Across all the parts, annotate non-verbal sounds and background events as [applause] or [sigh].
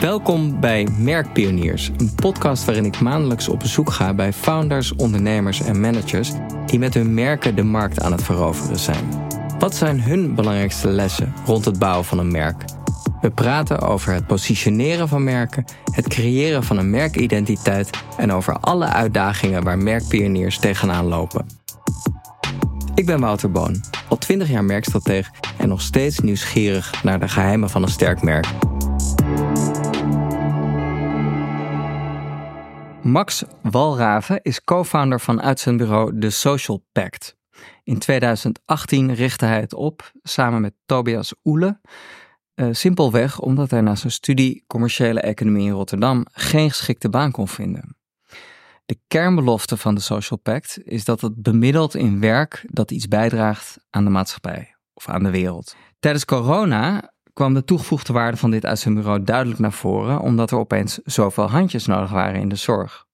Welkom bij Merkpioniers, een podcast waarin ik maandelijks op bezoek ga bij founders, ondernemers en managers die met hun merken de markt aan het veroveren zijn. Wat zijn hun belangrijkste lessen rond het bouwen van een merk? We praten over het positioneren van merken, het creëren van een merkidentiteit en over alle uitdagingen waar merkpioniers tegenaan lopen. Ik ben Wouter Boon, al 20 jaar merkstratege en nog steeds nieuwsgierig naar de geheimen van een sterk merk. Max Walraven is co-founder van uitzendbureau The Social Pact. In 2018 richtte hij het op samen met Tobias Oele. Uh, simpelweg omdat hij na zijn studie commerciële economie in Rotterdam geen geschikte baan kon vinden. De kernbelofte van de Social Pact is dat het bemiddelt in werk dat iets bijdraagt aan de maatschappij of aan de wereld. Tijdens corona kwam de toegevoegde waarde van dit uitzendbureau duidelijk naar voren, omdat er opeens zoveel handjes nodig waren in de zorg.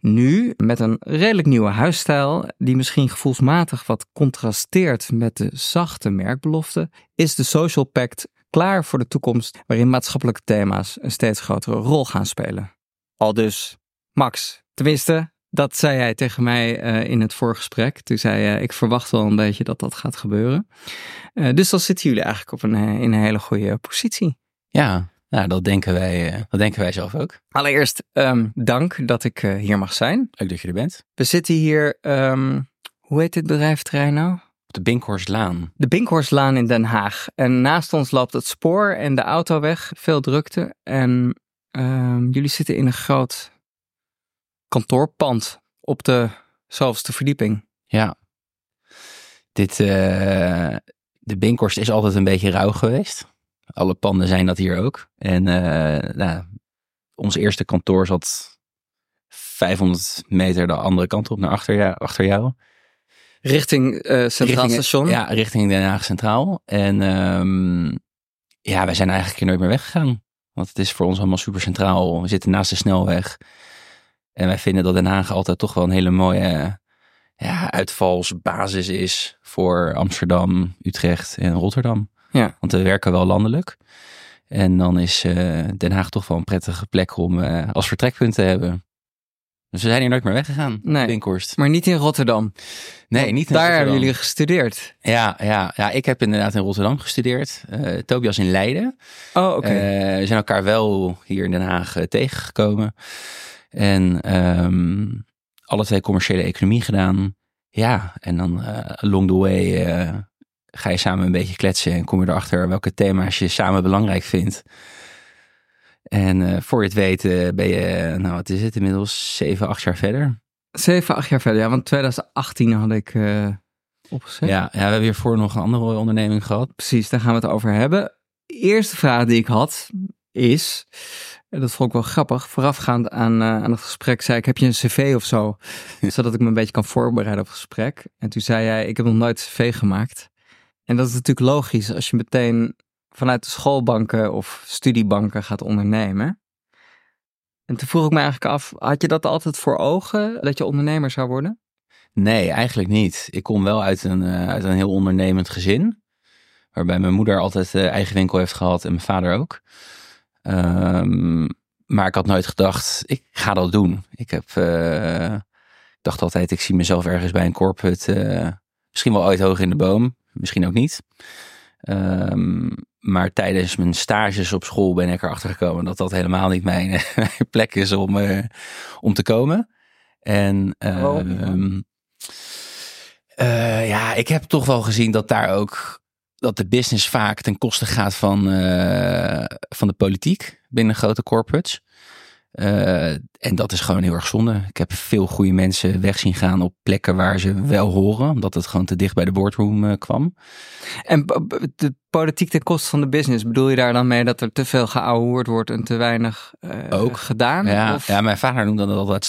Nu, met een redelijk nieuwe huisstijl, die misschien gevoelsmatig wat contrasteert met de zachte merkbelofte, is de Social Pact klaar voor de toekomst waarin maatschappelijke thema's een steeds grotere rol gaan spelen. Al dus, Max, tenminste, dat zei hij tegen mij uh, in het voorgesprek. Toen zei hij, uh, ik verwacht wel een beetje dat dat gaat gebeuren. Uh, dus dan zitten jullie eigenlijk op een, in een hele goede positie. Ja, nou, dat, denken wij, dat denken wij zelf ook. Allereerst um, dank dat ik hier mag zijn. Leuk dat je er bent. We zitten hier, um, hoe heet dit bedrijventerrein nou? Op de Binkhorstlaan. De Binkhorstlaan in Den Haag. En naast ons loopt het spoor en de autoweg. Veel drukte. En um, jullie zitten in een groot kantoorpand op de zoveelste verdieping. Ja. Dit, uh, de Binkhorst is altijd een beetje rauw geweest. Alle panden zijn dat hier ook. En uh, nou, ons eerste kantoor zat 500 meter de andere kant op naar achter, achter jou. Richting uh, Centraal richting, Station? Ja, richting Den Haag Centraal. En um, ja, wij zijn eigenlijk hier nooit meer weggegaan. Want het is voor ons allemaal super centraal. We zitten naast de snelweg. En wij vinden dat Den Haag altijd toch wel een hele mooie ja, uitvalsbasis is voor Amsterdam, Utrecht en Rotterdam. Ja. Want we werken wel landelijk. En dan is uh, Den Haag toch wel een prettige plek om uh, als vertrekpunt te hebben. Dus we zijn hier nooit meer weggegaan. Nee, Binkhorst. maar niet in Rotterdam. Nee, niet in Daar Rotterdam. hebben jullie gestudeerd. Ja, ja, ja, ik heb inderdaad in Rotterdam gestudeerd. Uh, Tobias in Leiden. Oh, oké. Okay. we zijn elkaar wel hier in Den Haag tegengekomen. En um, alle twee commerciële economie gedaan. Ja, en dan uh, along the way uh, ga je samen een beetje kletsen en kom je erachter welke thema's je samen belangrijk vindt. En uh, voor je het weet ben je, nou wat is het, inmiddels 7, 8 jaar verder. 7, 8 jaar verder, ja, want 2018 had ik opgezet. Ja, ja, we hebben hiervoor nog een andere onderneming gehad. Precies, daar gaan we het over hebben. Eerste vraag die ik had is, dat vond ik wel grappig. Voorafgaand aan, uh, aan het gesprek zei ik, heb je een cv of zo? [laughs] Zodat ik me een beetje kan voorbereiden op het gesprek. En toen zei jij, ik heb nog nooit cv gemaakt. En dat is natuurlijk logisch als je meteen vanuit de schoolbanken of studiebanken gaat ondernemen. En toen vroeg ik me eigenlijk af, had je dat altijd voor ogen, dat je ondernemer zou worden? Nee, eigenlijk niet. Ik kom wel uit een, uh, uit een heel ondernemend gezin. Waarbij mijn moeder altijd uh, eigen winkel heeft gehad en mijn vader ook. Um, maar ik had nooit gedacht, ik ga dat doen. Ik heb, uh, dacht altijd, ik zie mezelf ergens bij een corporate, uh, misschien wel ooit hoog in de boom, misschien ook niet. Um, maar tijdens mijn stages op school ben ik erachter gekomen dat dat helemaal niet mijn, [laughs] mijn plek is om, uh, om te komen. En oh. um, ja, ik heb toch wel gezien dat daar ook dat de business vaak ten koste gaat van, uh, van de politiek binnen grote corporates. Uh, en dat is gewoon heel erg zonde. Ik heb veel goede mensen weg zien gaan op plekken waar ze wel horen, omdat het gewoon te dicht bij de boardroom uh, kwam. En de politiek ten koste van de business, bedoel je daar dan mee dat er te veel geouwehoerd wordt en te weinig Ook. gedaan? Ja, of? ja, mijn vader noemde dat altijd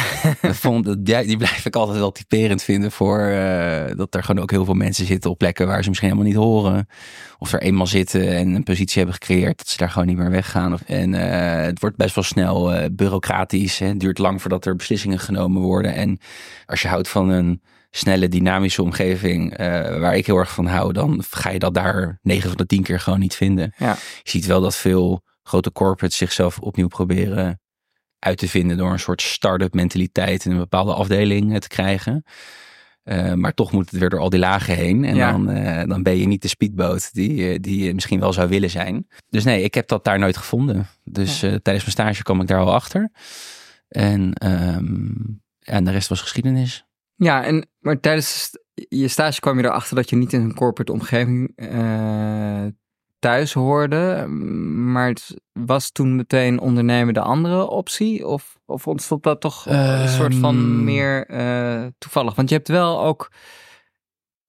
[laughs] vond, die, die blijf ik altijd wel typerend vinden voor uh, dat er gewoon ook heel veel mensen zitten op plekken waar ze misschien helemaal niet horen. Of er eenmaal zitten en een positie hebben gecreëerd dat ze daar gewoon niet meer weggaan. En uh, het wordt best wel snel uh, bureaucratisch. Hè. Het duurt lang voordat er beslissingen genomen worden. En als je houdt van een snelle, dynamische omgeving waar ik heel erg van hou, dan ga je dat daar 9 van de 10 keer gewoon niet vinden. Ja. Je ziet wel dat veel grote corporates zichzelf opnieuw proberen uit te vinden door een soort start-up mentaliteit in een bepaalde afdeling te krijgen. Uh, maar toch moet het weer door al die lagen heen. En dan, uh, dan ben je niet de speedboot die, die je misschien wel zou willen zijn. Dus nee, ik heb dat daar nooit gevonden. Dus ja. uh, tijdens mijn stage kwam ik daar al achter. En, um, en de rest was geschiedenis. Ja, en, maar tijdens je stage kwam je erachter dat je niet in een corporate omgeving thuis hoorde. Maar het was toen meteen ondernemen de andere optie? Of, of ontstond dat toch een soort van Ehm. meer uh, toevallig? Want je hebt wel ook.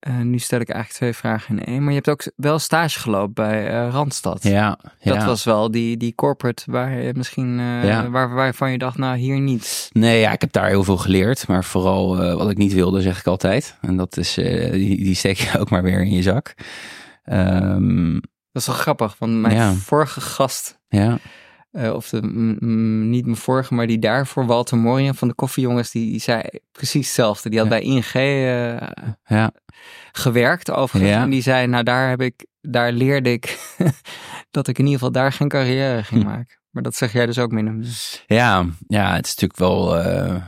Uh, nu stel ik eigenlijk twee vragen in één. Maar je hebt ook wel stage gelopen bij uh, Randstad. Ja, ja. Dat was wel die, die corporate waar je misschien. Ja. Waar, waarvan je dacht, nou hier niet. Nee, ja, ik heb daar heel veel geleerd. Maar vooral wat ik niet wilde, zeg ik altijd. En dat is. die, die steek je [laughs] ook maar weer in je zak. Um, dat is wel grappig, want mijn ja. vorige gast, ja. uh, of de, niet mijn vorige, maar die daarvoor, Walter Morian van de Koffiejongens, die, die zei precies hetzelfde. Die had ja. bij ING uh, ja. gewerkt overigens. En die zei, nou daar heb ik, daar leerde ik [laughs] dat ik in ieder geval daar geen carrière ging hm. maken. Maar dat zeg jij dus ook minder. Ja, ja, het is natuurlijk wel. Uh,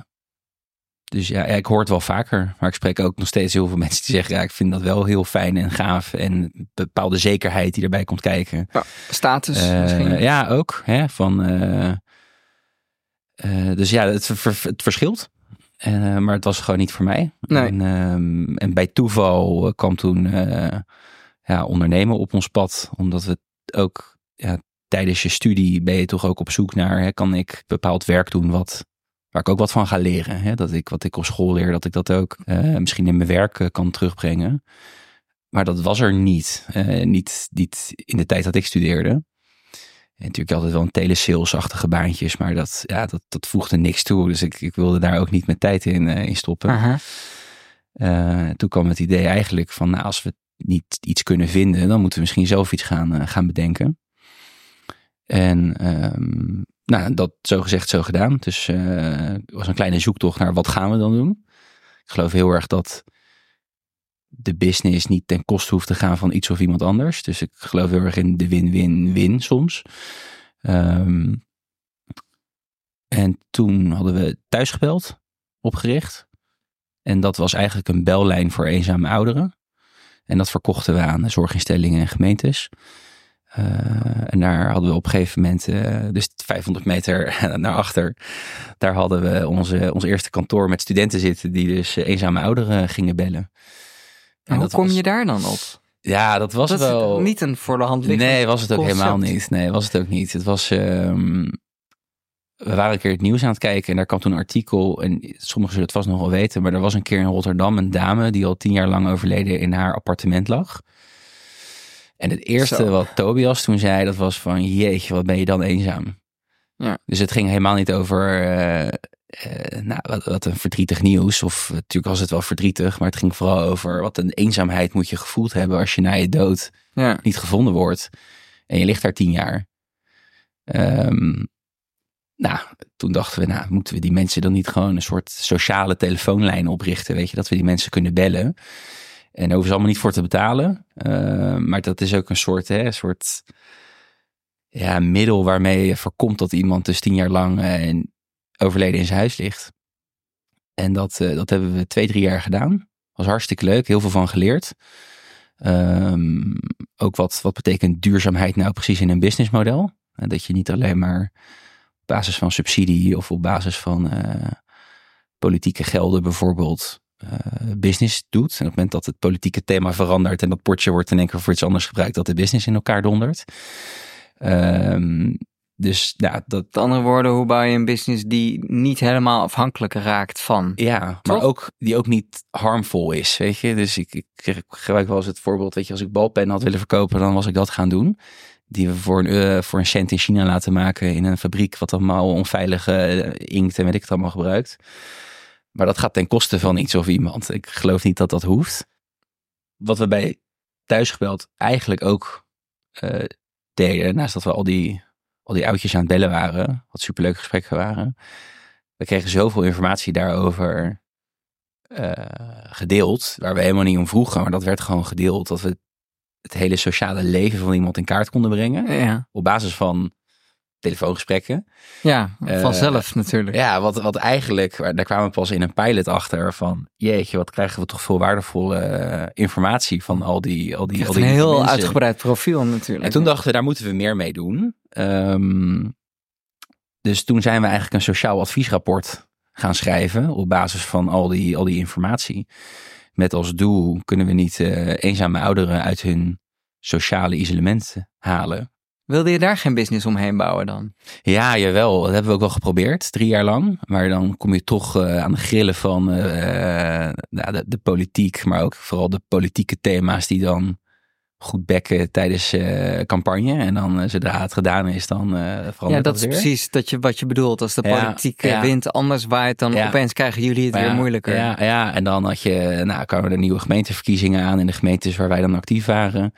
dus ja, ik hoor het wel vaker. Maar ik spreek ook nog steeds heel veel mensen die zeggen: ja, ik vind dat wel heel fijn en gaaf. En bepaalde zekerheid die erbij komt kijken. Ja, status uh, misschien. Ja, ook. Hè, van, uh, dus ja, het, het verschilt. maar het was gewoon niet voor mij. Nee. En, um, en bij toeval kwam toen ja, ondernemen op ons pad. Omdat we ook ja, tijdens je studie ben je toch ook op zoek naar: hè, kan ik bepaald werk doen wat waar ik ook wat van ga leren. Hè? Dat ik wat ik op school leer, dat ik dat ook uh, misschien in mijn werk uh, kan terugbrengen. Maar dat was er niet. Uh, niet. Niet in de tijd dat ik studeerde. En natuurlijk altijd wel een telesalesachtige baantjes, maar dat, ja, dat, dat voegde niks toe. Dus ik, ik wilde daar ook niet mijn tijd in, in stoppen. -huh. toen kwam het idee eigenlijk van, nou, als we niet iets kunnen vinden, dan moeten we misschien zelf iets gaan, gaan bedenken. En um, nou, dat zo gezegd, zo gedaan. Dus uh, het was een kleine zoektocht naar wat gaan we dan doen. Ik geloof heel erg dat de business niet ten koste hoeft te gaan van iets of iemand anders. Dus ik geloof heel erg in de win-win-win soms. Um, en toen hadden we thuisgebeld opgericht. En dat was eigenlijk een bellijn voor eenzame ouderen. En dat verkochten we aan zorginstellingen en gemeentes. Uh, en daar hadden we op een gegeven moment, uh, dus 500 meter [laughs] naar achter, daar hadden we onze, ons eerste kantoor met studenten zitten die dus uh, eenzame ouderen gingen bellen. En, en hoe kom was, je daar dan op? Ja, dat was dat wel... niet een voor de hand liggend Nee, was het ook concept. helemaal niet. Nee, was het ook niet. Het was... Um, we waren een keer het nieuws aan het kijken en daar kwam toen een artikel. En sommigen zullen het vast nog wel weten, maar er was een keer in Rotterdam een dame die al tien jaar lang overleden in haar appartement lag. En het eerste Zo. wat Tobias toen zei, dat was van jeetje, wat ben je dan eenzaam. Ja. Dus het ging helemaal niet over uh, uh, nou, wat, wat, een verdrietig nieuws. Of natuurlijk was het wel verdrietig, maar het ging vooral over wat een eenzaamheid moet je gevoeld hebben als je na je dood ja. niet gevonden wordt. En je ligt daar tien jaar. Um, nou, toen dachten we, nou, moeten we die mensen dan niet gewoon een soort sociale telefoonlijn oprichten? Weet je, dat we die mensen kunnen bellen. En daar hoeven allemaal niet voor te betalen. Uh, maar dat is ook een soort, hè, soort ja, middel waarmee je voorkomt dat iemand dus tien jaar lang uh, overleden in zijn huis ligt. En dat, uh, dat hebben we twee, drie jaar gedaan. Was hartstikke leuk, heel veel van geleerd. Um, ook wat, wat betekent duurzaamheid nou precies in een businessmodel? En dat je niet alleen maar op basis van subsidie of op basis van politieke gelden bijvoorbeeld business doet. En op het moment dat het politieke thema verandert en dat potje wordt in één keer voor iets anders gebruikt, dat de business in elkaar dondert. Um, dus ja, dat. Met andere woorden, hoe bouw je een business die niet helemaal afhankelijk raakt van. Ja, maar ook die ook niet harmvol is, weet je. Dus ik, ik, ik gebruik wel eens het voorbeeld, weet je, als ik balpennen had willen verkopen, dan was ik dat gaan doen. Die we voor een, uh, voor een cent in China laten maken in een fabriek wat allemaal onveilige uh, inkt en weet ik het allemaal gebruikt. Maar dat gaat ten koste van iets of iemand. Ik geloof niet dat dat hoeft. Wat we bij thuisgebeld eigenlijk ook uh, deden, naast dat we al die, al die oudjes aan het bellen waren, wat superleuke gesprekken waren. We kregen zoveel informatie daarover uh, gedeeld, waar we helemaal niet om vroegen, maar dat werd gewoon gedeeld. Dat we het hele sociale leven van iemand in kaart konden brengen. Ja. Op basis van telefoongesprekken. Ja, Eh, vanzelf natuurlijk. Ja, wat, wat eigenlijk, daar kwamen we pas in een pilot achter van, jeetje, wat krijgen we toch veel waardevolle eh, informatie van al die, al die, Echt al een die heel mensen. uitgebreid profiel natuurlijk. En toen dachten we, daar moeten we meer mee doen. Ehm, dus toen zijn we eigenlijk een sociaal adviesrapport gaan schrijven op basis van al die, al die informatie. Met als doel kunnen we niet eh, eenzame ouderen uit hun sociale isolement halen. Wilde je daar geen business omheen bouwen dan? Ja, jawel. Dat hebben we ook wel geprobeerd, drie jaar lang. Maar dan kom je toch eh, aan de grillen van eh, nou, de, de politiek, maar ook vooral de politieke thema's die dan goed bekken tijdens eh, campagne. En dan eh, zodra het gedaan is, dan eh verandert Ja, dat is weer. precies dat je, wat je bedoelt. Als de Ja, politieke ja. wind anders waait, dan Ja. opeens krijgen jullie het weer moeilijker. Ja, ja, en dan had je, nou, kwamen er nieuwe gemeenteverkiezingen aan in de gemeentes waar wij dan actief waren.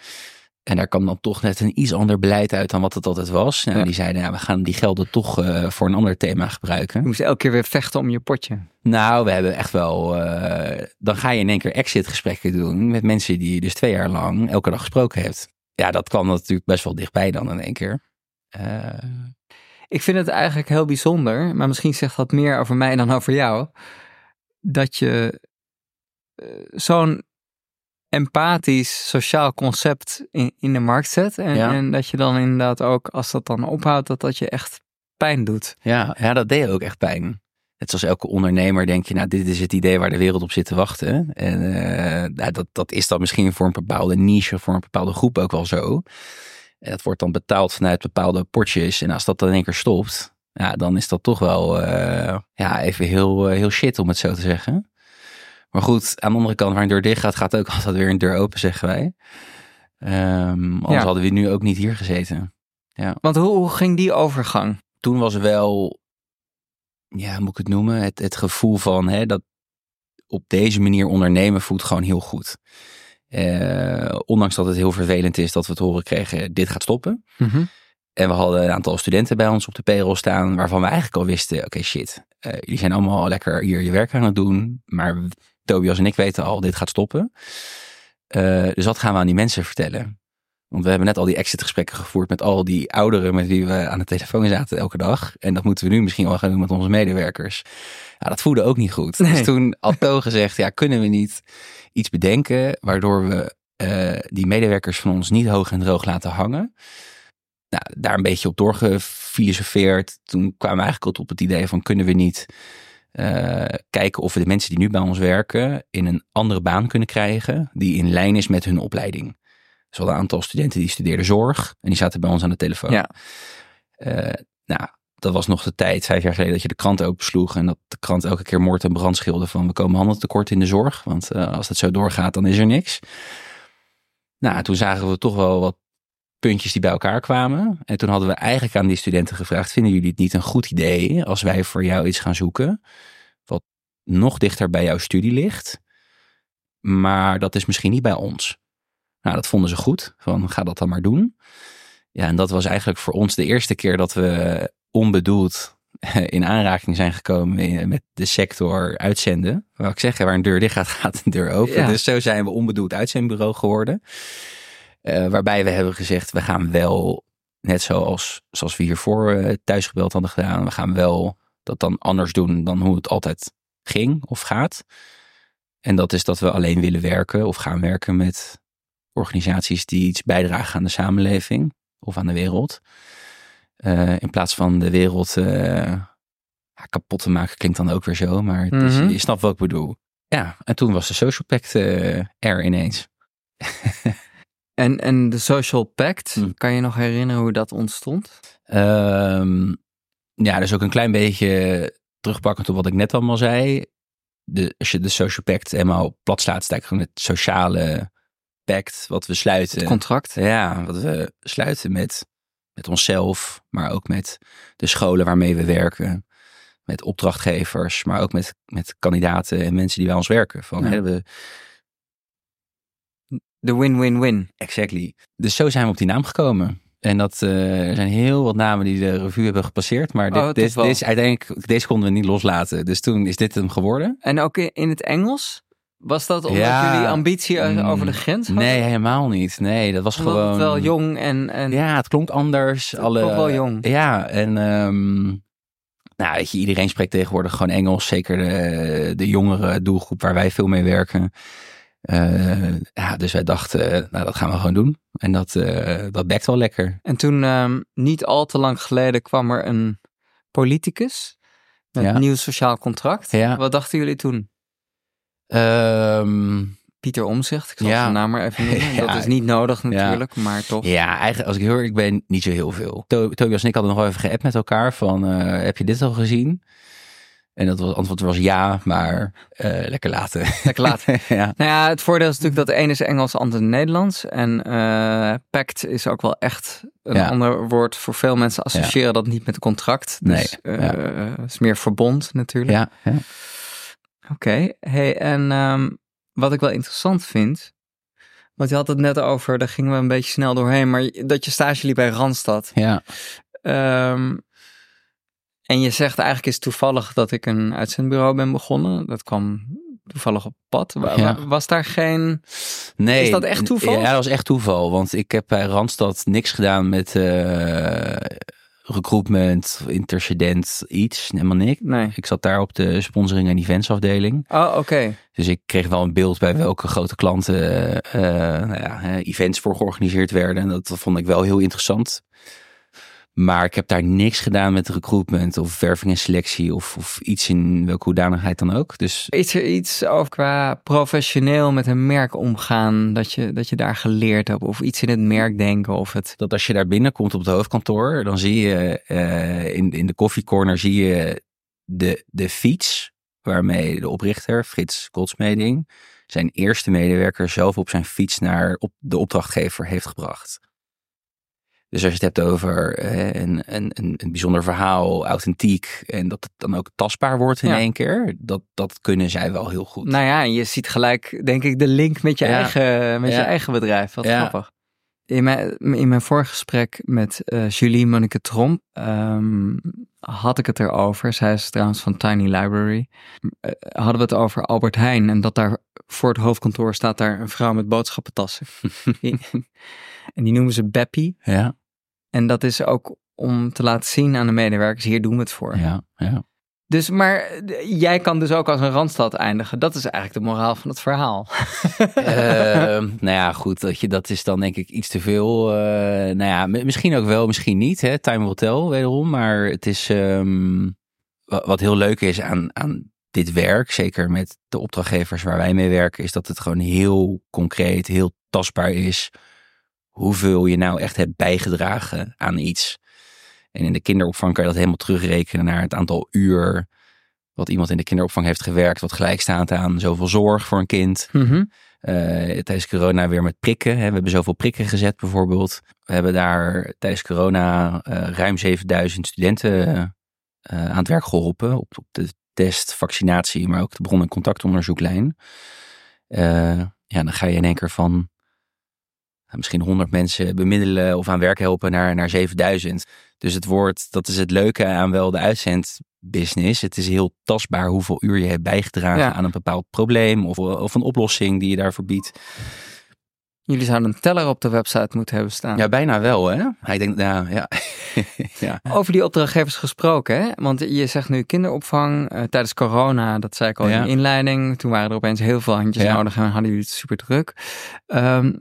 En daar kwam dan toch net een iets ander beleid uit dan wat het altijd was. Nou, Ja. Die zeiden, ja, we gaan die gelden toch eh, voor een ander thema gebruiken. Je moest elke keer weer vechten om je potje. Nou, we hebben echt wel. eh, dan ga je in één keer exit-gesprekken doen met mensen die je dus twee jaar lang elke dag gesproken hebt. Ja, dat kwam natuurlijk best wel dichtbij dan in één keer. Eh, Ik vind het eigenlijk heel bijzonder, maar misschien zegt dat meer over mij dan over jou. Dat je zo'n empathisch sociaal concept in, in de markt zet. En, Ja. en dat je dan inderdaad ook, als dat dan ophoudt, dat dat je echt pijn doet. ja, ja, dat deed ook echt pijn. Net zoals elke ondernemer denk je, nou, dit is het idee waar de wereld op zit te wachten. En eh, nou, dat, dat is dan misschien voor een bepaalde niche, voor een bepaalde groep ook wel zo. En dat wordt dan betaald vanuit bepaalde potjes. En als dat dan in één keer stopt, ja, dan is dat toch wel eh, ja, even heel, eh, heel shit om het zo te zeggen. Maar goed, aan de andere kant, waar een deur dicht gaat, gaat ook [laughs] altijd weer een deur open, zeggen wij. Ehm anders Ja. hadden we nu ook niet hier gezeten. Want hoe, hoe ging die overgang? Toen was wel, ja, hoe moet ik het noemen? Het, het gevoel van hè, dat op deze manier ondernemen voelt gewoon heel goed. Eh, ondanks dat het heel vervelend is dat we het horen kregen, dit gaat stoppen. En we hadden een aantal studenten bij ons op de payroll staan, waarvan we eigenlijk al wisten, oké shit, eh, jullie zijn allemaal lekker hier je werk aan het doen, maar Tobias en ik weten al, dit gaat stoppen. Eh, dus wat gaan we aan die mensen vertellen? Want we hebben net al die exit-gesprekken gevoerd met al die ouderen met wie we aan de telefoon zaten elke dag. En dat moeten we nu misschien wel gaan doen met onze medewerkers. Ja, dat voelde ook niet goed. Nee. Dus toen had To [laughs] gezegd, ja, kunnen we niet iets bedenken waardoor we eh, die medewerkers van ons niet hoog en droog laten hangen? Nou, daar een beetje op doorgefilosofeerd. Toen kwamen we eigenlijk op het idee van kunnen we niet eh, kijken of we de mensen die nu bij ons werken in een andere baan kunnen krijgen die in lijn is met hun opleiding. Dus hadden een aantal studenten die studeerden zorg en die zaten bij ons aan de telefoon. Ja. Eh, nou, dat was nog de tijd, vijf jaar geleden, dat je de krant opensloeg en dat de krant elke keer moord en brand schilde van we komen handeltekort in de zorg, want eh, als het zo doorgaat dan is er niks. Nou, toen zagen we toch wel wat puntjes die bij elkaar kwamen. En toen hadden we eigenlijk aan die studenten gevraagd: vinden jullie het niet een goed idee als wij voor jou iets gaan zoeken wat nog dichter bij jouw studie ligt, maar dat is misschien niet bij ons? Nou, dat vonden ze goed. Van ga dat dan maar doen. Ja, en dat was eigenlijk voor ons de eerste keer dat we onbedoeld [laughs] in aanraking zijn gekomen met de sector uitzenden. Wat ik zeg, waar een deur dicht gaat, [laughs] gaat een deur open. Ja. Dus zo zijn we onbedoeld uitzendbureau geworden. Eh, waarbij we hebben gezegd, we gaan wel, net zoals, zoals we hiervoor eh, thuisgebeld hadden gedaan, we gaan wel dat dan anders doen dan hoe het altijd ging of gaat. En dat is dat we alleen willen werken of gaan werken met organisaties die iets bijdragen aan de samenleving of aan de wereld. Eh, in plaats van de wereld kapot te maken, klinkt dan ook weer zo, maar het is- Mhm. je snapt wat ik bedoel. Ja, en toen was de Social Pact er ineens. [laughs] En, en de Social Pact, Hm. kan je nog herinneren hoe dat ontstond? Ehm, ja, dus ook een klein beetje terugpakkend op wat ik net allemaal zei. De, als je de Social Pact helemaal plat slaat, is het gewoon het sociale pact wat we sluiten. Het contract? Ja, wat we sluiten met, met onszelf, maar ook met de scholen waarmee we werken. Met opdrachtgevers, maar ook met, met kandidaten en mensen die bij ons werken. Van, Ja. hè, we, De win-win-win. exactly. Dus zo zijn we op die naam gekomen. En dat eh, er zijn heel wat namen die de revue hebben gepasseerd. Maar dit, Oh, dit, dit is uiteindelijk, deze konden we niet loslaten. Dus toen is dit hem geworden. En ook in het Engels? Was dat omdat Ja, jullie ambitie mm, over de grens hadden? Nee, helemaal niet. Nee, dat was Omdat gewoon... het wel jong en... en Ja, het klonk anders. Het Alle, wel jong. Ja, en ehm, nou, weet je, iedereen spreekt tegenwoordig gewoon Engels. Zeker de, de jongere doelgroep waar wij veel mee werken. Eh, ja, dus wij dachten, nou, dat gaan we gewoon doen. En dat, eh dat bekt wel lekker. En toen, ehm, niet al te lang geleden, kwam er een politicus met Ja. een nieuw sociaal contract. Ja. Wat dachten jullie toen? Ehm, Pieter Omzicht, ik zal Ja. zijn naam maar even noemen. [laughs] Dat is niet nodig natuurlijk, maar toch. ja, eigenlijk, als ik heel eerlijk ben, niet zo heel veel. To- Tobias en ik hadden nog wel even geappt met elkaar van, eh, heb je dit al gezien? En dat was, antwoord was ja, maar eh, lekker laten. [laughs] Lekker laten. [laughs] ja. Nou ja, het voordeel is natuurlijk dat de ene is Engels, de andere Nederlands. En eh pact is ook wel echt een Ja. ander woord voor veel mensen associëren dat niet met een contract. Dus Nee, eh, het is meer verbond natuurlijk. Ja, ja. Oké, hey, en ehm, wat ik wel interessant vind, want je had het net over, daar gingen we een beetje snel doorheen, maar dat je stage liep bij Randstad. ja. Ehm, en je zegt eigenlijk is toevallig dat ik een uitzendbureau ben begonnen. Dat kwam toevallig op pad. Ja. Was daar geen... Nee, Is dat echt toeval? Ja, dat was echt toeval. Want ik heb bij Randstad niks gedaan met eh, recruitment, intercedent, iets. Helemaal niks. Nee. Ik zat daar op de sponsoring en events afdeling. Oh, oké. Dus ik kreeg wel een beeld bij welke grote klanten eh, nou ja, events voor georganiseerd werden. En dat vond ik wel heel interessant. Maar ik heb daar niks gedaan met recruitment of werving en selectie of, of iets in welke hoedanigheid dan ook. Dus Is er iets over qua professioneel met een merk omgaan dat je, dat je daar geleerd hebt? Of iets in het merk denken of het... dat als je daar binnenkomt op het hoofdkantoor, dan zie je eh, in, in de koffiecorner zie je de, de fiets waarmee de oprichter, Frits Goldsmeding, zijn eerste medewerker zelf op zijn fiets naar op de opdrachtgever heeft gebracht. Dus als je het hebt over eh, een, een, een, bijzonder verhaal, authentiek, en dat het dan ook tastbaar wordt in Ja. één keer, dat, dat kunnen zij wel heel goed. Nou ja, en je ziet gelijk, denk ik, de link met je, Ja. eigen, met je Ja. eigen bedrijf. Wat Ja. grappig. In mijn, in mijn vorige gesprek met eh, Julie Monique Tromp ehm, had ik het erover. Zij is trouwens van Tiny Library. Eh, hadden we het over Albert Heijn. En dat daar voor het hoofdkantoor staat daar een vrouw met boodschappentassen. [laughs] En die noemen ze Beppie. Ja, En dat is ook om te laten zien aan de medewerkers, hier doen we het voor. ja, ja. Dus, maar jij kan dus ook als een randstad eindigen. Dat is eigenlijk de moraal van het verhaal. Ehm, [laughs] nou ja, goed, dat, je, dat is dan denk ik iets te veel. eh, nou ja, misschien ook wel, misschien niet. Hè? Time will tell, wederom. Maar het is ehm, wa- wat heel leuk is aan, aan dit werk, zeker met de opdrachtgevers waar wij mee werken, is dat het gewoon heel concreet, heel tastbaar is. Hoeveel je nou echt hebt bijgedragen aan iets. En in de kinderopvang kan je dat helemaal terugrekenen naar het aantal uur wat iemand in de kinderopvang heeft gewerkt, wat gelijk staat aan zoveel zorg voor een kind. Mhm. Eh, tijdens corona weer met prikken. Hè. We hebben zoveel prikken gezet bijvoorbeeld. We hebben daar tijdens corona eh, ruim 7000 studenten eh, aan het werk geholpen. Op, op de test, vaccinatie, maar ook de bron- en contactonderzoeklijn. Ja, dan ga je in één keer van misschien 100 mensen bemiddelen of aan werk helpen naar, naar 7000. Dus het wordt, dat is het leuke aan wel de uitzendbusiness. Het is heel tastbaar hoeveel uur je hebt bijgedragen Ja. aan een bepaald probleem of, of een oplossing die je daarvoor biedt. Jullie zouden een teller op de website moeten hebben staan. Ja, bijna wel hè. Hij denkt, nou ja. [laughs] ja. Over die opdrachtgevers gesproken, hè? want je zegt nu kinderopvang eh, tijdens corona, dat zei ik al Ja. in de inleiding. Toen waren er opeens heel veel handjes Ja. nodig en hadden jullie het super druk. Ehm,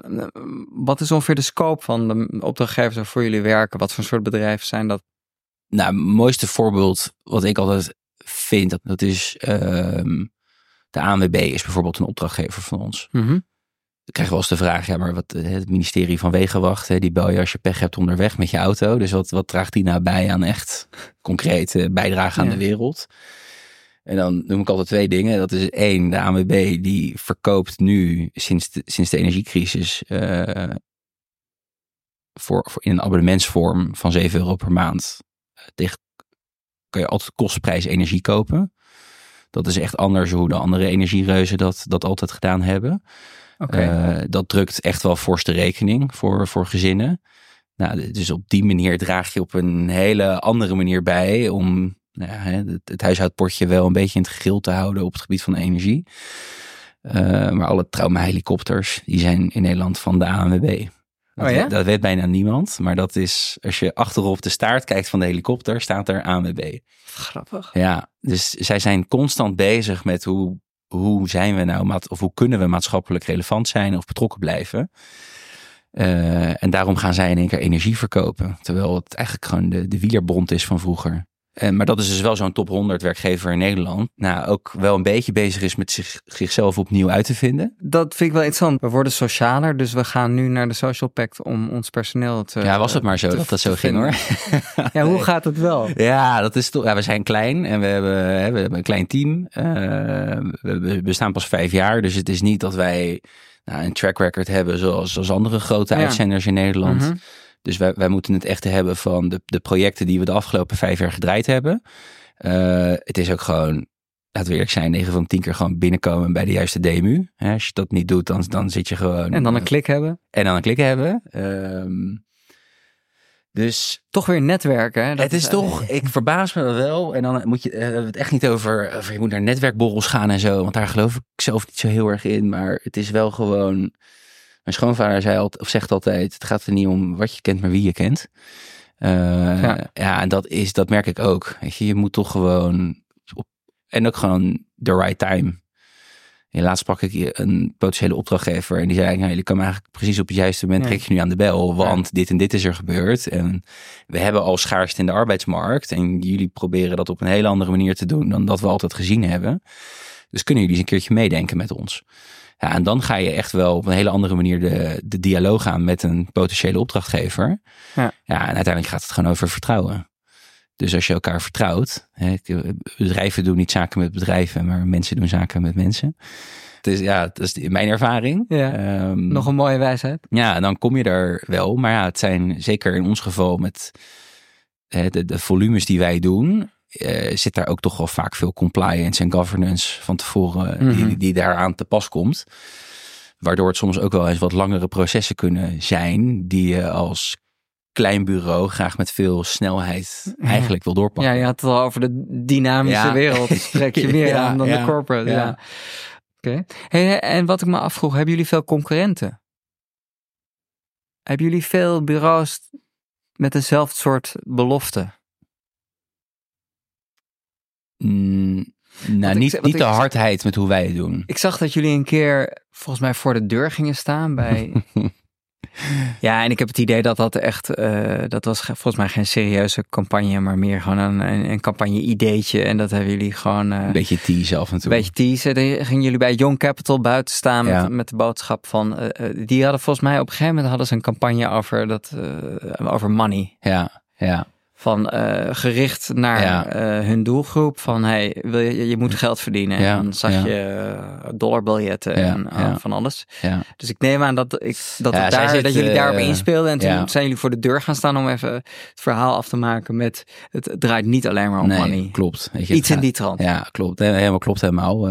wat is ongeveer de scope van de opdrachtgevers waarvoor jullie werken? Wat voor soort bedrijven zijn dat? Nou, het mooiste voorbeeld wat ik altijd vind, dat, dat is ehm, de ANWB is bijvoorbeeld een opdrachtgever van ons. Mhm. Dan krijg wel eens de vraag, ja, maar wat, eh, het ministerie van Wegenwacht, hè, die bel je als je pech hebt onderweg met je auto. Dus wat, wat draagt die nou bij aan echt concrete bijdrage aan Ja. de wereld? En dan noem ik altijd twee dingen. Dat is één, de ANWB die verkoopt nu sinds de, sinds de energiecrisis eh, voor, voor in een abonnementsvorm van 7 euro per maand. Eh, Tegen kan je altijd kostprijs energie kopen. Dat is echt anders hoe de andere energiereuzen dat, dat altijd gedaan hebben. Eh, dat drukt echt wel forse rekening voor, voor gezinnen. Nou, dus op die manier draag je op een hele andere manier bij om nou ja, het, het huishoudpotje wel een beetje in het geheel te houden op het gebied van energie. Eh, maar alle traumahelikopters, die zijn in Nederland van de ANWB. Dat, Oh ja? dat weet bijna niemand. Maar dat is, als je achterop de staart kijkt van de helikopter, staat er ANWB. Grappig. Ja, dus zij zijn constant bezig met hoe, hoe zijn we nou, of hoe kunnen we maatschappelijk relevant zijn of betrokken blijven. Eh, en daarom gaan zij in één keer energie verkopen. Terwijl het eigenlijk gewoon de, de wielerbond is van vroeger. En, maar dat is dus wel zo'n top 100 werkgever in Nederland. Nou, ook wel een beetje bezig is met zich, zichzelf opnieuw uit te vinden. Dat vind ik wel interessant. We worden socialer, dus we gaan nu naar de Social Pact om ons personeel te. ja, was het maar zo dat dat zo ging hoor. Ja, [laughs] hoe gaat het wel? Ja, dat is toch. Ja, we zijn klein en we hebben, we hebben een klein team. Eh, we, bestaan pas vijf jaar, dus het is niet dat wij nou, een track record hebben zoals, als andere grote Ja. uitzenders in Nederland. Mhm. Dus wij, wij moeten het echt hebben van de, de projecten die we de afgelopen vijf jaar gedraaid hebben. Eh, het is ook gewoon, laten we eerlijk zijn, 9 van de 10 keer gewoon binnenkomen bij de juiste DMU. Hè, als je dat niet doet, dan, dan zit je gewoon. En dan een klik hebben. en dan een klik hebben. Ehm, dus Toch weer netwerken. Hè? Dat het is toch, ik verbaas me wel. En dan moet je eh, het echt niet over, over je moet naar netwerkborrels gaan en zo. Want daar geloof ik zelf niet zo heel erg in. Maar het is wel gewoon. Mijn schoonvader zei altijd, of zegt altijd: het gaat er niet om wat je kent, maar wie je kent. Eh, Ja. ja. en dat is, dat merk ik ook. Weet je, je moet toch gewoon. Op, en ook gewoon the right time. En laatst sprak ik een potentiële opdrachtgever en die zei, nou, jullie komen eigenlijk precies op het juiste moment Ja. trek je nu aan de bel, want dit en dit is er gebeurd. En we hebben al schaarste in de arbeidsmarkt en jullie proberen dat op een hele andere manier te doen dan dat we altijd gezien hebben. Dus kunnen jullie eens een keertje meedenken met ons? Ja, en dan ga je echt wel op een hele andere manier de, de dialoog aan met een potentiële opdrachtgever. Ja. ja, en uiteindelijk gaat het gewoon over vertrouwen. Dus als je elkaar vertrouwt, hè, bedrijven doen niet zaken met bedrijven, maar mensen doen zaken met mensen. Dus ja, dat is mijn ervaring. Ja. Ehm, Nog een mooie wijsheid. ja, dan kom je er wel. Maar ja, het zijn zeker in ons geval met eh, de, de volumes die wij doen, eh, zit daar ook toch wel vaak veel compliance en governance van tevoren Mhm. die, die daaraan te pas komt. Waardoor het soms ook wel eens wat langere processen kunnen zijn, die je als klein bureau graag met veel snelheid eigenlijk wil doorpakken. Ja, je had het al over de dynamische Ja. wereld. [laughs] Spreek je meer Ja, aan dan ja, de corporate. Ja. Oké. Hey, en wat ik me afvroeg, hebben jullie veel concurrenten? Hebben jullie veel bureaus met eenzelfde soort belofte? Mm, nou, ik niet, de hardheid met hoe wij het doen. Ik zag dat jullie een keer volgens mij voor de deur gingen staan bij. [laughs] ja, en ik heb het idee dat dat echt. eh, dat was ge- volgens mij geen serieuze campagne, maar meer gewoon een, een, een campagne-ideetje. En dat hebben jullie gewoon. eh, Een beetje tease af en toe. Een beetje teasen. Dan gingen jullie bij Young Capital buiten staan met, Ja. met de boodschap van... eh, die hadden volgens mij op een gegeven moment hadden ze een campagne over, dat, over money. Ja, ja. Van eh, gericht naar Ja. eh, hun doelgroep. Van hey, wil je, je moet geld verdienen. Ja, En dan zag ja. je eh, dollarbiljetten en van alles. ja. Dus ik neem aan dat, ik, dat, daar, zit, dat jullie daarop inspeelden. En toen zijn jullie voor de deur gaan staan om even het verhaal af te maken met... Het, draait niet alleen maar om nee, money. klopt. Weet je, Iets in die trant. Ja, klopt. Helemaal klopt helemaal.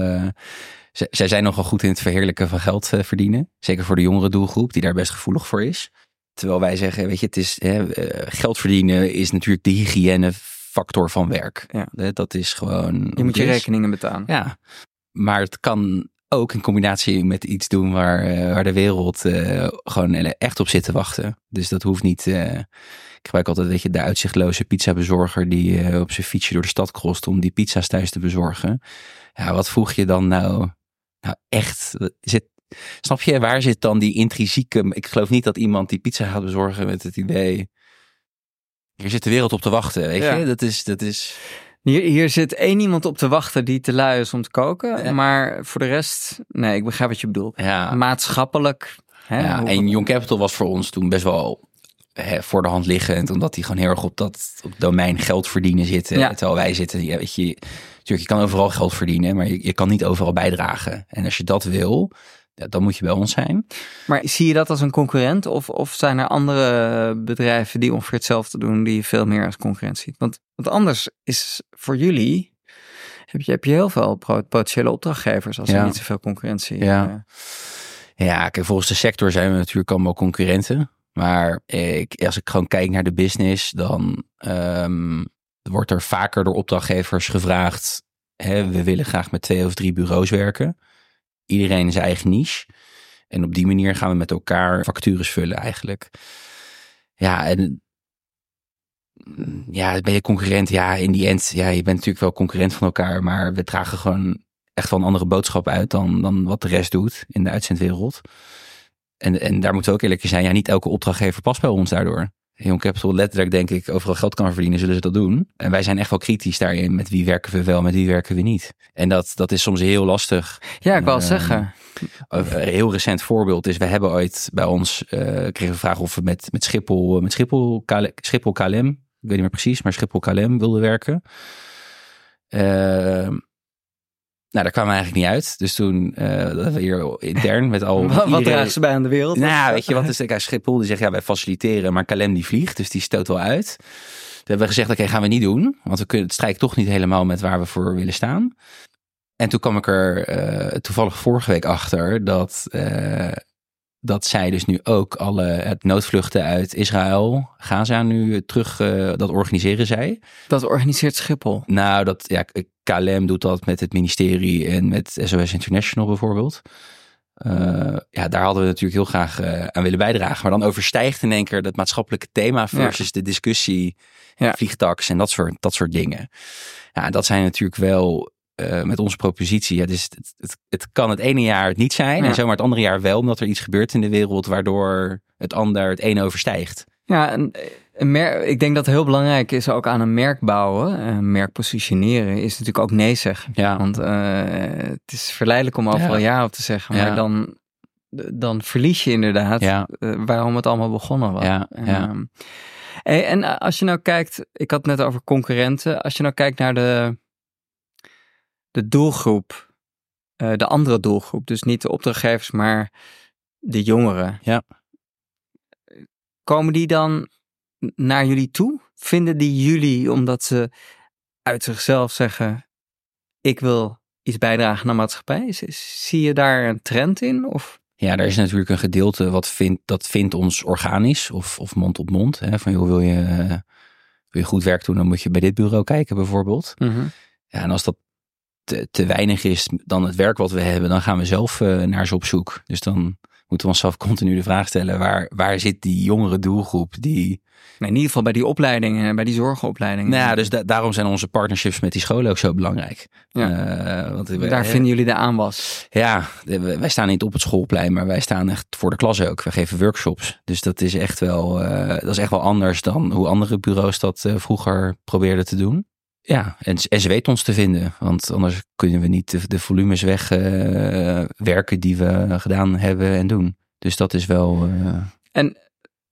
Zij zijn nogal goed in het verheerlijken van geld verdienen. Zeker voor de jongere doelgroep, die daar best gevoelig voor is. Terwijl wij zeggen, weet je, het is, hè, eh, geld verdienen is natuurlijk de hygiënefactor van werk. Ja. Dat is gewoon... Je moet je is. rekeningen betalen. Ja, maar het kan ook in combinatie met iets doen waar, eh, waar de wereld eh, gewoon echt op zit te wachten. Dus dat hoeft niet. ik gebruik altijd, weet je, de uitzichtloze pizzabezorger die eh, op zijn fietsje door de stad crost om die pizza's thuis te bezorgen. Ja, wat voeg je dan nou? Nou, echt. Zit, snap je, waar zit dan die intrinsieke. Ik geloof niet dat iemand die pizza gaat bezorgen met het idee. Hier zit de wereld op te wachten, weet Ja. je? Dat is, dat is. Hier, hier zit één iemand op te wachten die te lui is om te koken. Ja. Maar voor de rest, nee, ik begrijp wat je bedoelt. Ja, Maatschappelijk. Hè, Ja, en Young Capital was voor ons toen best wel hè, voor de hand liggend. Omdat die gewoon heel erg op dat op het domein geld verdienen zitten. Ja. Terwijl wij zitten, ja, weet je, natuurlijk, je kan overal geld verdienen, maar je, je kan niet overal bijdragen. En als je dat wil, ja, dan moet je bij ons zijn. Maar zie je dat als een concurrent? Of, of zijn er andere bedrijven die ongeveer hetzelfde doen, die je veel meer als concurrent ziet? Want, want anders is voor jullie, heb je, heb je heel veel potentiële opdrachtgevers als er Ja. niet zoveel concurrentie Ja. eh, Ja, kijk, volgens de sector zijn we natuurlijk allemaal concurrenten. Maar ik, als ik gewoon kijk naar de business, dan ehm, wordt er vaker door opdrachtgevers gevraagd. Hè, we willen graag met twee of drie bureaus werken. Iedereen zijn eigen niche. En op die manier gaan we met elkaar vacatures vullen eigenlijk. Ja, en ja, ben je concurrent? Ja, in die end, ja, je bent natuurlijk wel concurrent van elkaar, maar we dragen gewoon echt wel een andere boodschap uit dan, dan wat de rest doet in de uitzendwereld. En, en daar moeten we ook eerlijk zijn. Ja, niet elke opdrachtgever past bij ons daardoor. Young Capital letterlijk denk ik overal geld kan verdienen, zullen ze dat doen. En wij zijn echt wel kritisch daarin. Met wie werken we wel, met wie werken we niet. En dat, dat is soms heel lastig. Ja, ik wil Uh, zeggen. Een heel recent voorbeeld is, we hebben ooit bij ons, eh kregen we vraag of we met, met Schiphol, met Schiphol, KL, Schiphol KLM, ik weet niet meer precies, maar Schiphol KLM wilden werken. Eh, nou, daar kwamen we eigenlijk niet uit. Dus toen, we hier intern met al [laughs] Wat, iedereen- dragen ze bij aan de wereld? nou, weet je wat is? Kijk, Schiphol die zegt ja, wij faciliteren, maar KLM die vliegt, dus die stoot wel uit. Toen hebben we gezegd, oké, gaan we niet doen, want we kunnen het strijkt toch niet helemaal met waar we voor willen staan. En toen kwam ik er eh, toevallig vorige week achter dat, eh, dat zij dus nu ook alle het noodvluchten uit Israël, Gaza nu terug, dat organiseren zij. Dat organiseert Schiphol. Nou, dat, ja, KLM doet dat met het ministerie en met SOS International bijvoorbeeld. Eh, ja, daar hadden we natuurlijk heel graag eh, aan willen bijdragen. Maar dan overstijgt in één keer dat maatschappelijke thema versus de discussie, Ja. vliegtax en dat soort, dat soort dingen. Ja, dat zijn natuurlijk wel eh, met onze propositie. Ja, dus het, het, het kan het ene jaar het niet zijn Ja. en zomaar het andere jaar wel, omdat er iets gebeurt in de wereld waardoor het ander het ene overstijgt. Ja, een, een ik denk dat het heel belangrijk is ook aan een merk bouwen, een merk positioneren, is natuurlijk ook nee zeggen. Ja, Want eh, het is verleidelijk om overal ja, op te zeggen, maar Ja. dan, dan verlies je inderdaad ja, eh, waarom het allemaal begonnen was. Ja. Ehm, en als je nou kijkt, ik had het net over concurrenten, als je nou kijkt naar de, de doelgroep, eh, de andere doelgroep, dus niet de opdrachtgevers, maar de jongeren. Ja. Komen die dan naar jullie toe? Vinden die jullie omdat ze uit zichzelf zeggen: Ik wil iets bijdragen naar maatschappij? Is- is- Zie je daar een trend in? Of? Ja, er is natuurlijk een gedeelte wat vindt, dat vindt ons organisch of, of mond op mond. Hè, van joh, wil je, wil je goed werk doen, dan moet je bij dit bureau kijken bijvoorbeeld. Ja, en als dat te, te weinig is dan het werk wat we hebben, dan gaan we zelf eh, naar ze op zoek. Dus dan moeten we onszelf continu de vraag stellen, waar, waar zit die jongere doelgroep die... In ieder geval bij die opleidingen, bij die zorgopleidingen. Nou ja, dus da- daarom zijn onze partnerships met die scholen ook zo belangrijk. Ja. Eh, want we- daar vinden jullie de aanwas. Ja, wij staan niet op het schoolplein, maar wij staan echt voor de klas ook. We geven workshops. Dus dat is echt wel, eh, dat is echt wel anders dan hoe andere bureaus dat eh, vroeger probeerden te doen. Ja, en, en ze weten ons te vinden. Want anders kunnen we niet de, volumes wegwerken die we gedaan hebben en doen. Dus dat is wel... eh, En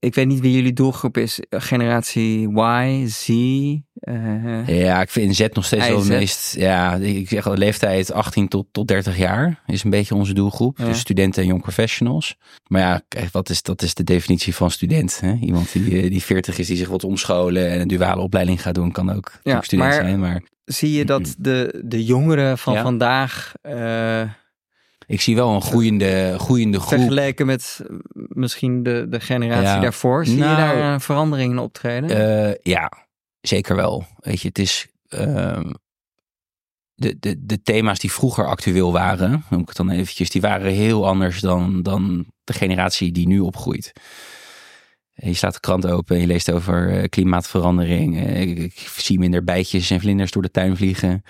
ik weet niet wie jullie doelgroep is. Generatie Y, Z. eh, ja, ik vind Z nog steeds wel het meest... Ja, ik zeg al, leeftijd 18 tot, tot 30 jaar is een beetje onze doelgroep. Ja. Dus studenten en young professionals. Maar ja, kijk, wat is, dat is de definitie van student. Hè? Iemand die, eh, die 40 is, die zich wat omscholen en een duale opleiding gaat doen, kan ook natuurlijk student maar- zijn. Maar zie je dat [clears throat] de, de jongeren van Ja. vandaag, eh, ik zie wel een groeiende, groeiende groep. vergeleken met eh, misschien de, de generatie Ja. daarvoor, zie je Nou, daar een verandering in optreden? Eh, ja, zeker wel. Weet je, het is. ehm, de, de, de thema's die vroeger actueel waren, noem ik het dan eventjes, die waren heel anders dan, dan de generatie die nu opgroeit. Je slaat de krant open en je leest over eh, klimaatverandering. Eh, ik, ik zie minder bijtjes en vlinders door de tuin vliegen.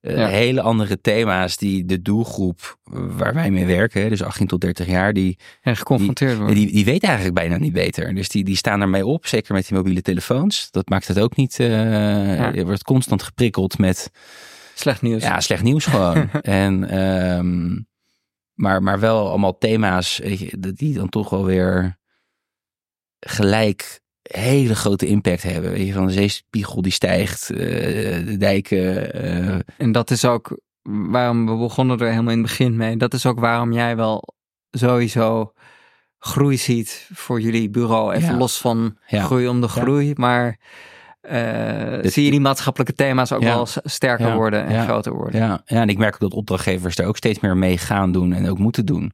Eh, Ja. Hele andere thema's die de doelgroep waar wij mee werken, dus 18 tot 30 jaar, die, en geconfronteerd worden. die, die weten eigenlijk bijna niet beter. Dus die, die staan ermee op, zeker met die mobiele telefoons. Dat maakt het ook niet. eh, Je wordt constant geprikkeld met Slecht nieuws. ja, slecht nieuws gewoon. [laughs] en, ehm, maar, maar wel allemaal thema's weet je, die dan toch wel weer gelijk hele grote impact hebben. Weet je, van de zeespiegel die stijgt, eh, de dijken. eh, En dat is ook waarom we begonnen er helemaal in het begin mee. Dat is ook waarom jij wel sowieso groei ziet voor jullie bureau. Even Ja. los van Ja. groei om de Ja. groei. Maar eh, zie je die maatschappelijke thema's ook Ja. wel sterker Ja. worden en Ja. groter worden. Ja, ja, en ik merk ook dat opdrachtgevers daar ook steeds meer mee gaan doen en ook moeten doen.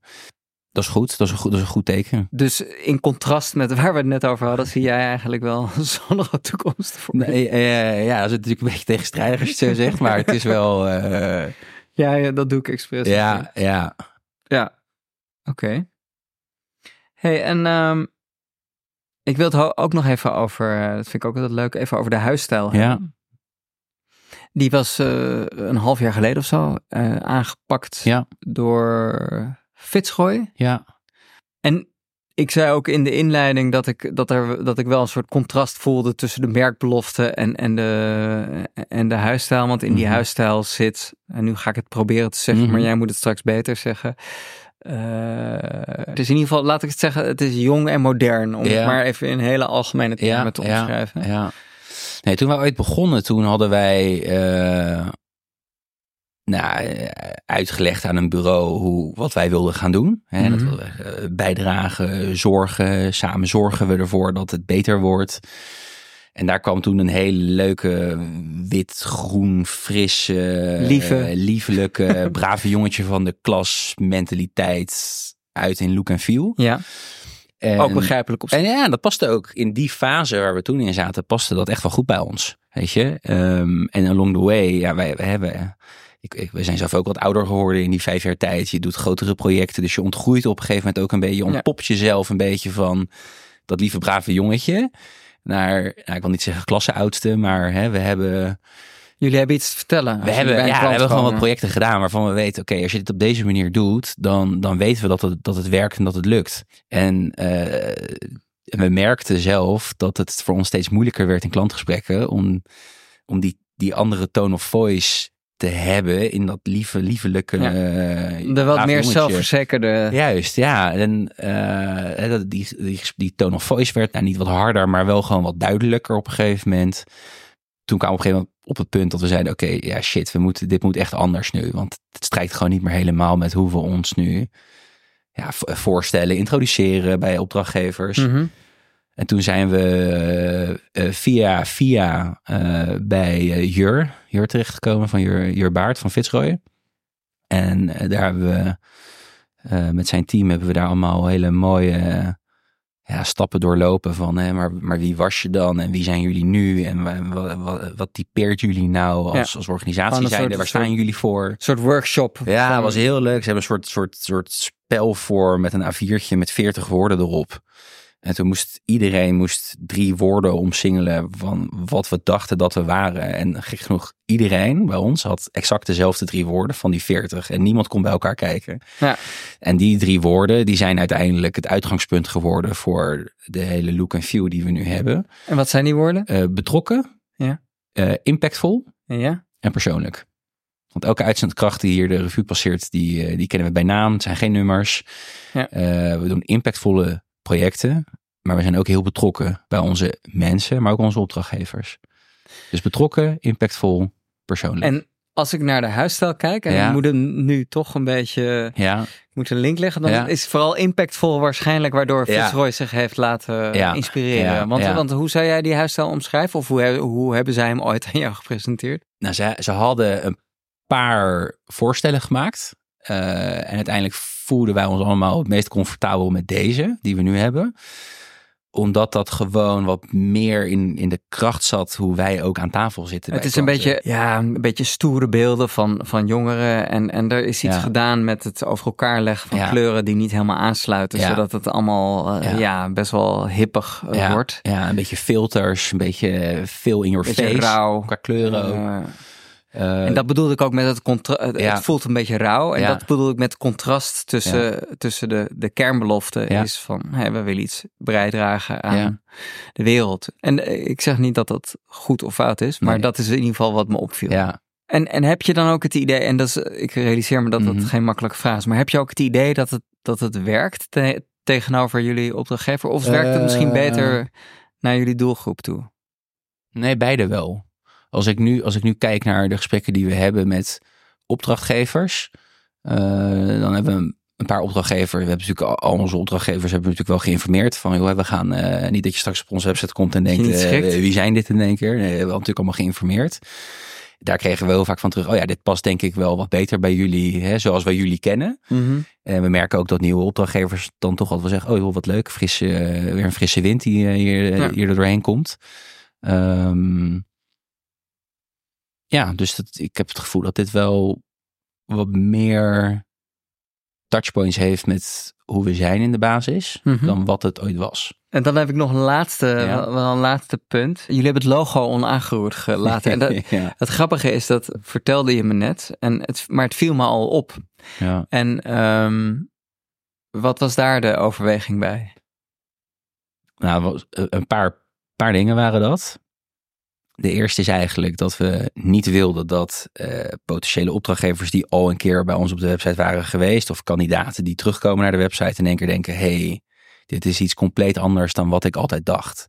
Dat is goed, dat is een goed, dat is een goed teken. Dus in contrast met waar we het net over hadden, zie jij eigenlijk wel een zonnige toekomst voor. Nee, eh, ja, dat is natuurlijk een beetje tegenstrijdig als je het zo zegt, maar het is wel, eh, Ja, ja, dat doe ik expres. ja, ja. Ja, oké. hey, en ehm, ik wil het ook nog even over, eh, dat vind ik ook altijd leuk, even over de huisstijl Ja. hebben. Die was een half jaar geleden of zo aangepakt Ja. door Fitzroy. Ja. En ik zei ook in de inleiding dat ik, dat er, dat ik wel een soort contrast voelde tussen de merkbelofte en, en, de, en de huisstijl. Want in die Mhm. huisstijl zit, en nu ga ik het proberen te zeggen, Mhm. maar jij moet het straks beter zeggen. Eh, het is in ieder geval, laat ik het zeggen, het is jong en modern. Om Ja. het maar even in hele algemene termen Ja, te ja, omschrijven. Ja. Nee, toen we ooit begonnen, toen hadden wij eh, nou, eh, uitgelegd aan een bureau hoe, wat wij wilden gaan doen. Hè, Dat Mhm. we eh, bijdragen, zorgen, samen zorgen we ervoor dat het beter wordt. En daar kwam toen een hele leuke wit, groen, frisse, Lieve. eh, liefelijke, [laughs] brave jongetje van de klas mentaliteit uit in look en feel. Ja, En- ook begrijpelijk op en ja, dat paste ook in die fase waar we toen in zaten, paste dat echt wel goed bij ons. Weet je? Ehm, en along the way, ja, wij, wij hebben. Ik, ik, we zijn zelf ook wat ouder geworden in die vijf jaar tijd. Je doet grotere projecten, dus je ontgroeit op een gegeven moment ook een beetje. Je ontpopt jezelf een beetje van dat lieve brave jongetje. Naar, nou, ik wil niet zeggen klasseoudste, maar hè, we hebben Jullie hebben iets te vertellen. we hebben, ja, we hebben gewoon wat projecten gedaan waarvan we weten, oké, als je dit op deze manier doet, dan, dan weten we dat het, dat het werkt en dat het lukt. En eh, we merkten zelf dat het voor ons steeds moeilijker werd in klantgesprekken om, om die, die andere tone of voice te hebben in dat lieve, liefelijke. Ja. eh, De wat meer zelfverzekerde. Juist, ja. En eh, dat- die, die, die tone of voice werd nou, niet wat harder, maar wel gewoon wat duidelijker op een gegeven moment. Toen kwamen we op een gegeven moment op het punt dat we zeiden, oké, ja shit, we moeten, dit moet echt anders nu. Want het strijkt gewoon niet meer helemaal met hoe we ons nu ja, v- voorstellen, introduceren bij opdrachtgevers. Mhm. En toen zijn we eh, eh, via, via eh, bij eh, Jur, Jur terechtgekomen van Jur, Jur Baart van Fitzroy. En eh, daar hebben we eh, met zijn team hebben we daar allemaal hele mooie eh, ja, stappen doorlopen van hè, maar, maar wie was je dan en wie zijn jullie nu en wa- wa- wa- wat, typeert jullie nou als, als organisatie soort- waar staan jullie voor? Een soort workshop. Ja, dat was heel leuk. Ze hebben een soort, soort, soort spel voor met een A4'tje met 40 woorden erop. En toen moest iedereen moest drie woorden omsingelen van wat we dachten dat we waren. En gek genoeg, iedereen bij ons had exact dezelfde drie woorden van die 40. En niemand kon bij elkaar kijken. Ja. En die drie woorden, die zijn uiteindelijk het uitgangspunt geworden voor de hele look en feel die we nu hebben. En wat zijn die woorden? Eh, betrokken, Ja. eh, impactvol Ja. en persoonlijk. Want elke uitzendkracht die hier de revue passeert, die, eh, die kennen we bij naam. Het zijn geen nummers. Ja. We doen impactvolle projecten. Maar we zijn ook heel betrokken bij onze mensen, maar ook onze opdrachtgevers. Dus betrokken, impactvol, persoonlijk. En als ik naar de huisstijl kijk, en Ja. ik moet hem nu toch een beetje, ja, ik moet een link leggen, dan Ja. is vooral impactvol waarschijnlijk waardoor Ja. Fitzroy zich heeft laten Ja. inspireren. Want, want hoe zou jij die huisstijl omschrijven? Of hoe, hoe hebben zij hem ooit aan jou gepresenteerd? nou, ze, ze hadden een paar voorstellen gemaakt. Eh, en uiteindelijk voelden wij ons allemaal het meest comfortabel met deze, die we nu hebben. Omdat dat gewoon wat meer in, in de kracht zat hoe wij ook aan tafel zitten. Het is een klanten. beetje, ja, een beetje stoere beelden van, van jongeren. En, en er is iets Ja. gedaan met het over elkaar leggen van Ja. kleuren die niet helemaal aansluiten. Ja. Zodat het allemaal eh, Ja. best wel hippig eh, wordt. Ja, een beetje filters, een beetje veel in your Beetje face. rauw. Qua kleuren ook. En dat bedoelde ik ook met het contrast. Ja. Het voelt een beetje rauw. En Ja. dat bedoel ik met het contrast tussen, tussen de, de kernbelofte. Is van we willen iets bijdragen aan de wereld. En eh, ik zeg niet dat dat goed of fout is. Maar Nee. dat is in ieder geval wat me opviel. ja, En, en heb je dan ook het idee. En dat is, ik realiseer me dat dat Mhm. geen makkelijke vraag is. Maar heb je ook het idee dat het, dat het werkt te- tegenover jullie opdrachtgever? Of werkt het misschien Eh. beter naar jullie doelgroep toe? nee, beide wel. Als ik, nu, als ik nu kijk naar de gesprekken die we hebben met opdrachtgevers, eh, dan hebben we een- paar opdrachtgevers. We hebben natuurlijk al, onze opdrachtgevers hebben natuurlijk wel geïnformeerd van, joh, we gaan eh, niet dat je straks op onze website komt en denkt, eh, wie zijn dit in één keer? Nee, we hebben natuurlijk allemaal geïnformeerd. Daar kregen we heel vaak van terug. Oh ja, dit past denk ik wel wat beter bij jullie, hè, zoals wij jullie kennen. En we merken ook dat nieuwe opdrachtgevers dan toch altijd wel zeggen: Oh, joh, wat leuk, frisse, weer een frisse wind die hier, Ja. hier er doorheen komt. Ehm, ja, dus dat, ik heb het gevoel dat dit wel wat meer touchpoints heeft met hoe we zijn in de basis, Mhm. dan wat het ooit was. En dan heb ik nog een laatste, Ja. wel, wel een laatste punt. Jullie hebben het logo onaangeroerd gelaten. En dat, [laughs] ja. het grappige is, dat vertelde je me net. En het, maar het viel me al op. ja. En ehm, wat was daar de overweging bij? Nou, eh, een paar, paar dingen waren dat. De eerste is eigenlijk dat we niet wilden dat eh, potentiële opdrachtgevers die al een keer bij ons op de website waren geweest, of kandidaten die terugkomen naar de website in één keer denken: hey, dit is iets compleet anders dan wat ik altijd dacht.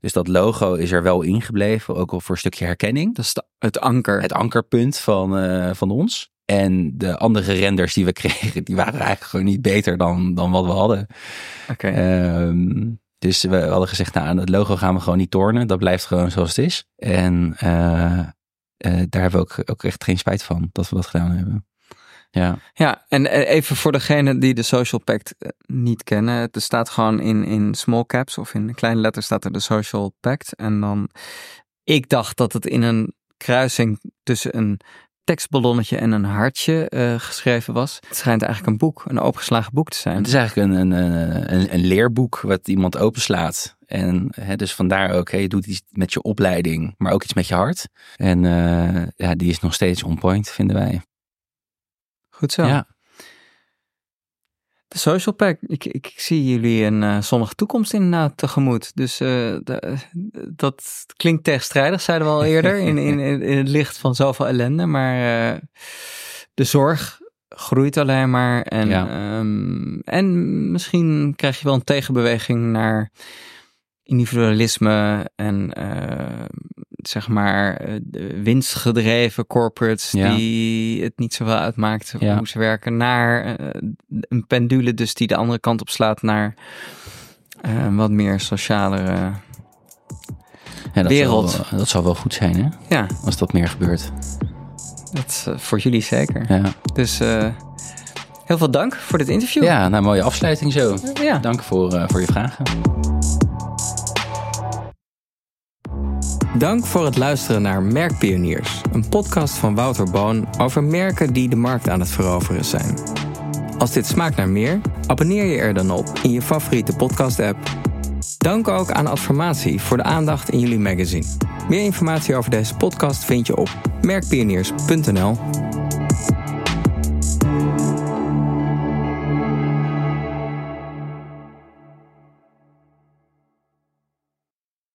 Dus dat logo is er wel ingebleven, ook al voor een stukje herkenning. Dat is de- het anker. Het ankerpunt van, eh, van ons. En de andere renders die we [laughs] kregen, die waren eigenlijk gewoon niet beter dan, dan wat we hadden. Oké. Ehm, dus we hadden gezegd, nou, aan het logo gaan we gewoon niet tornen. Dat blijft gewoon zoals het is. En eh, eh, daar hebben we ook, ook echt geen spijt van dat we dat gedaan hebben. Ja, Ja, en even voor degenen die de Social Pact eh, niet kennen. Het staat gewoon in, in small caps of in kleine letters staat er de Social Pact. En dan, ik dacht dat het in een kruising tussen een tekstballonnetje en een hartje eh, geschreven was. Het schijnt eigenlijk een boek, een opengeslagen boek te zijn. het is eigenlijk een, een, een, een, leerboek wat iemand openslaat. En hè, dus vandaar ook, hè, je doet iets met je opleiding, maar ook iets met je hart. En eh, ja, die is nog steeds on point, vinden wij. Goed zo. Ja, De Social Pact. Ik, ik, zie jullie een eh, zonnige toekomst inderdaad tegemoet. Dus eh, de- dat klinkt tegenstrijdig, zeiden we al [laughs] eerder. in, in, in het licht van zoveel ellende. Maar eh, de zorg groeit alleen maar. En, Ja. ehm, en misschien krijg je wel een tegenbeweging naar individualisme en eh, zeg maar eh, winstgedreven corporates Ja. die het niet zoveel uitmaakt Ja. hoe ze werken naar eh, een pendule dus die de andere kant op slaat naar een wat meer socialere ja dat, Wereld. Wel- dat zal wel goed zijn, hè? ja Als dat meer gebeurt. dat is voor jullie zeker Ja, dus heel veel dank voor dit interview ja nou, mooie afsluiting zo. ja. Dank voor, voor je vragen. Dank voor het luisteren naar Merkpioniers, een podcast van Wouter Boon over merken die de markt aan het veroveren zijn. Als dit smaakt naar meer, abonneer je er dan op in je favoriete podcast-app. Dank ook aan Adformatie voor de aandacht in jullie magazine. Meer informatie over deze podcast vind je op merkpioniers.nl.